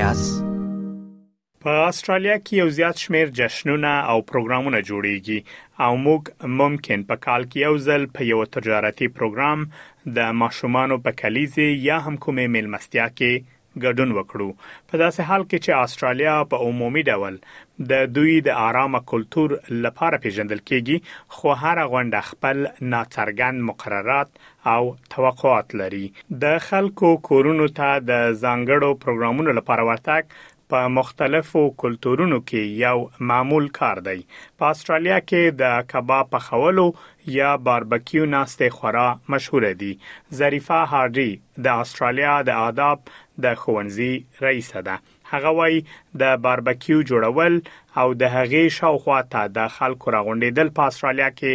یاست. په استرالیا کې یو زیات شمیر جشنونه او پروګرامونه جوړیږي او موږ ممکن په کال کې یو ځل په یو تجارتي پروګرام د ماشومانو په کلیزه یا هم کومې میلمستیا کې ګډون وکړو. په داسې حال کې چې استرالیا په عمومي ډول د دوی د آرامه کلچر لپاره پیژندل کیږي خو هر غونډه خپل ناڅرګند مقررات او توقعات لري. د خلکو کورونو ته د ځانګړو پروګرامونو لپاره ورتګ په مختلفو کلتورونو کې یو معمول کار دی. په استرالیا کې د کباب پخولو یا باربکیو ناشته خورا مشهور دي. ظریفه هارډي د استرالیا د آداب د خوندزي رئیس ده. هغه وای د باربکیو جوړول او د هغې شاوخوا ته د خلکو راغونډېدل په استرالیا کې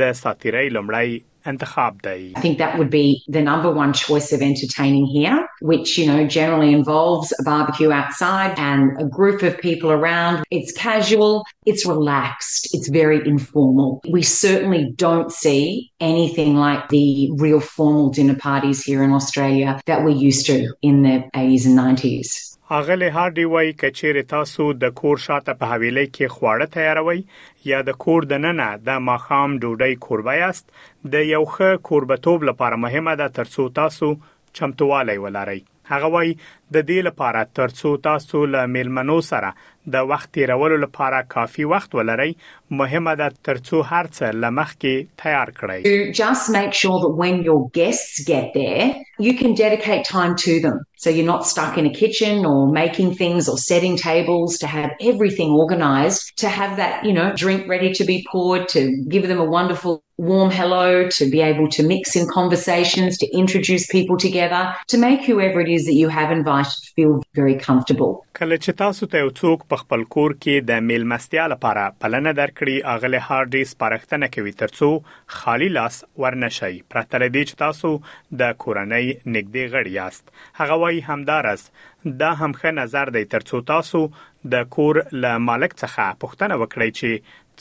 د ساتيري لمړی Intikhab Day. I think that would be the number one choice of entertaining here, which, you know, generally involves a barbecue outside and a group of people around. It's casual, it's relaxed, it's very informal. We certainly don't see anything like the real formal dinner parties here in Australia that we're used to in the 80s and 90s. اغله هارډي وای کچېره تاسو د کور شاته په حویلۍ کې خواړه تیاروي یا د کور د ننه د ماخام ډوډۍ کوربه یاست د یو ښه کوربتوب لپاره مهمه ده ترڅو تاسو چمتوالی ولرئ. هغه وای د دې لپاره ترڅو تاسو له میلمنو سره د وخت تیرولو لپاره کافي وخت ولرئ مهمه ده ترڅو هر څه لمخ کې تیار کړئ To just make sure that when your guests get there, you can dedicate time to them. So you're not stuck in a kitchen or making things or setting tables to have everything organized, to have that, you know, drink ready to be poured, to give them a wonderful warm hello, to be able to mix in conversations, to introduce people together, to make whoever it is that you have invited feel very comfortable. کله چې تاسو ته یو څوک په خپل کور کې د میلمستیا لپاره بلنه درکړي اغله هارډي سپارښتنه کوي ترڅو خالی لاس ورنشي پرته لدی چې تاسو د کورنۍ نګدي غړ یاست. هغه وایي همدارس دا هم ښه نظر دی ترڅو تاسو د کور له مالک څخه پوښتنه وکړئ چې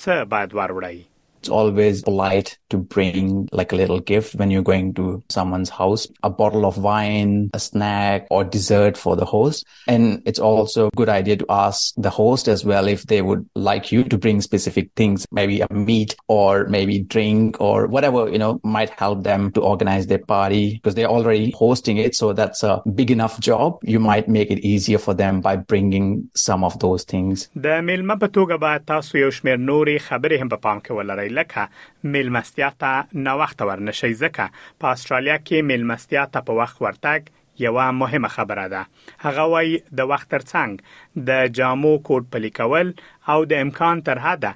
څه باید وروړئ It's always polite to bring like a little gift when you're going to someone's house, a bottle of wine, a snack or dessert for the host. And it's also a good idea to ask the host as well if they would like you to bring specific things, maybe a meat or maybe drink or whatever, you know, might help them to organize their party because they're already hosting it. So that's a big enough job. You might make it easier for them by bringing some of those things. د میلمه په توګه باید تاسو یو شمېر نوري خبرې هم په پام کې ولرئ لکه میلمستیا ته نه وخت ورنشي ځکه په استرالیا کې میلمستیا ته په وخت ورتګ یو مهمه خبره ده هغه وای د وخت ترڅنګ د جامو کوډ پلي کول او د امکان تر حده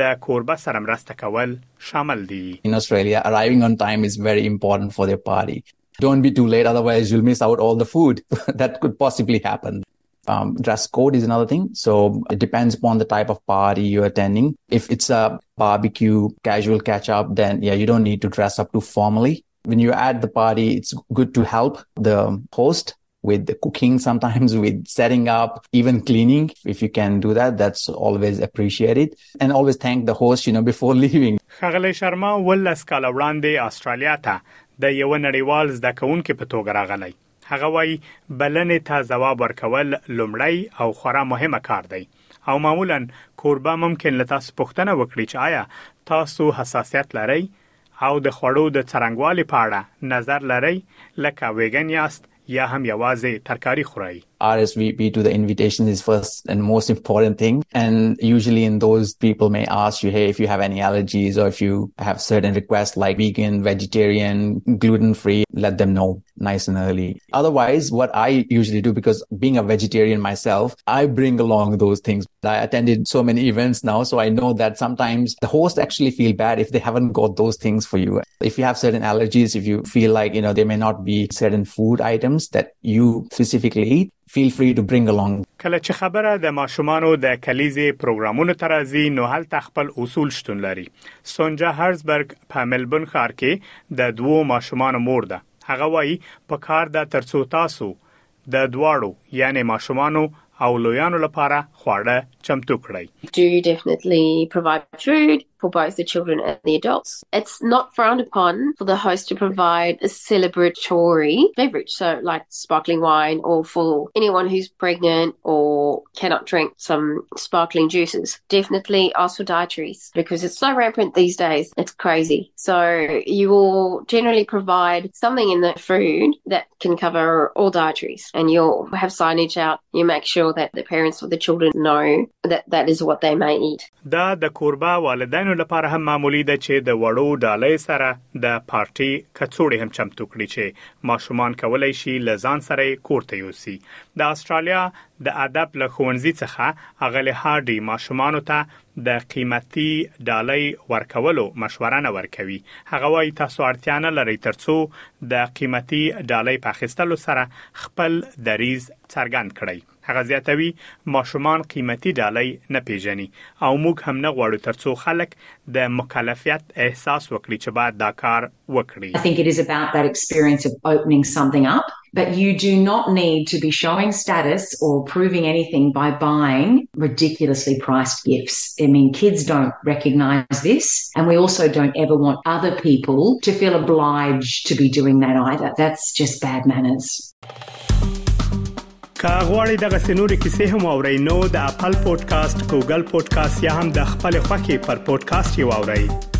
د کوربه سره مرسته کول شامل دي In Australia, arriving on time is very important for their party. Don't be too late, otherwise you'll miss out all the food that could possibly happen. Um, dress code is another thing. So it depends upon the type of party you're attending. If it's a barbecue, casual catch up, then yeah, you don't need to dress up too formally. When you're at the party, it's good to help the host with the cooking sometimes with setting up even cleaning if you can do that that's always appreciated and always thank the host you know before leaving خغلی شرما ولس کال وړاندې استرالیا ته د یو نړیوال زده کوونکو په توګه راغلی هغه وای بلنې ته جواب ورکول لومړی او خورا مهمه کار دی. او معمولا کوربه ممکن له تاسو پوښتنه وکړي چې آیا تاسو حساسیت لرئ او د خوړو د څرنګوالي په اړه نظر لرئ؟ لکه ویګن یاست یا هم یوازې ترکاری خورئ RSVP to the invitation is first and most important thing. And usually in those people may ask you, Hey, if you have any allergies or if you have certain requests like vegan, vegetarian, gluten free, let them know nice and early. Otherwise, what I usually do, because being a vegetarian myself, I bring along those things. I attended so many events now. So I know that sometimes the host actually feel bad if they haven't got those things for you. If you have certain allergies, if you feel like, you know, there may not be certain food items that you specifically eat, feel free to bring along. کله چې خبره د ماشومانو د کلیزې پروګرامونو ترازی نو هل تخپل اصول شتون لري سونجا هرزبرګ په ملبون ښار کې د دوو ماشومانو مور ده هغه وایي په کار د ترڅو تاسو د دواړو یعنی ماشومانو او لویانو لپاره خواړه چمتو کړئ. Do definitely provide food for both the children and the adults. It's not frowned upon for the host to provide a celebratory beverage, so like sparkling wine, or for anyone who's pregnant or cannot drink some sparkling juices. Definitely ask for dietaries because it's so rampant these days. It's crazy. So you will generally provide something in the food that can cover all dietaries, and you'll have signage out. You make sure that the parents or the children know that that is what they may eat. دا د کوربه والدینو لپاره هم معمولی ده چې د وړو ډالۍ سره د پارټي کڅوړې هم چمتو کړي چې ماشومان کولای شي لزان سره کورته یوسي. د استرالیا د ادب له ښوونځي څخه اغلی هارډي ماشومان ته د قیمتي ډالۍ ورکولو مشوره نه ورکوي. هغه وايي تاسو اړتیا نه لرئ ترڅو د قیمتي ډالۍ په اخیستلو سره خپل دریز څرګند کړئ. هغه زیاتوي ماشومان قیمتي ډالۍ نه پیژني او موږ هم نه غواړو ترڅو خلک د مکلفیت احساس وکړي چې باید دا کار I think it is about that experience of opening something up but you do not need to be showing status or proving anything by buying ridiculously priced gifts. I mean, kids don't recognize this, and we also don't ever want other people to feel obliged to be doing that either. That's just bad manners. که غواړئ دغه سنوري کیسې هم او رینو د خپل پودکاسټ ګوګل پودکاسټ یا هم د خپل خاكي پر پودکاسټ یو اورئ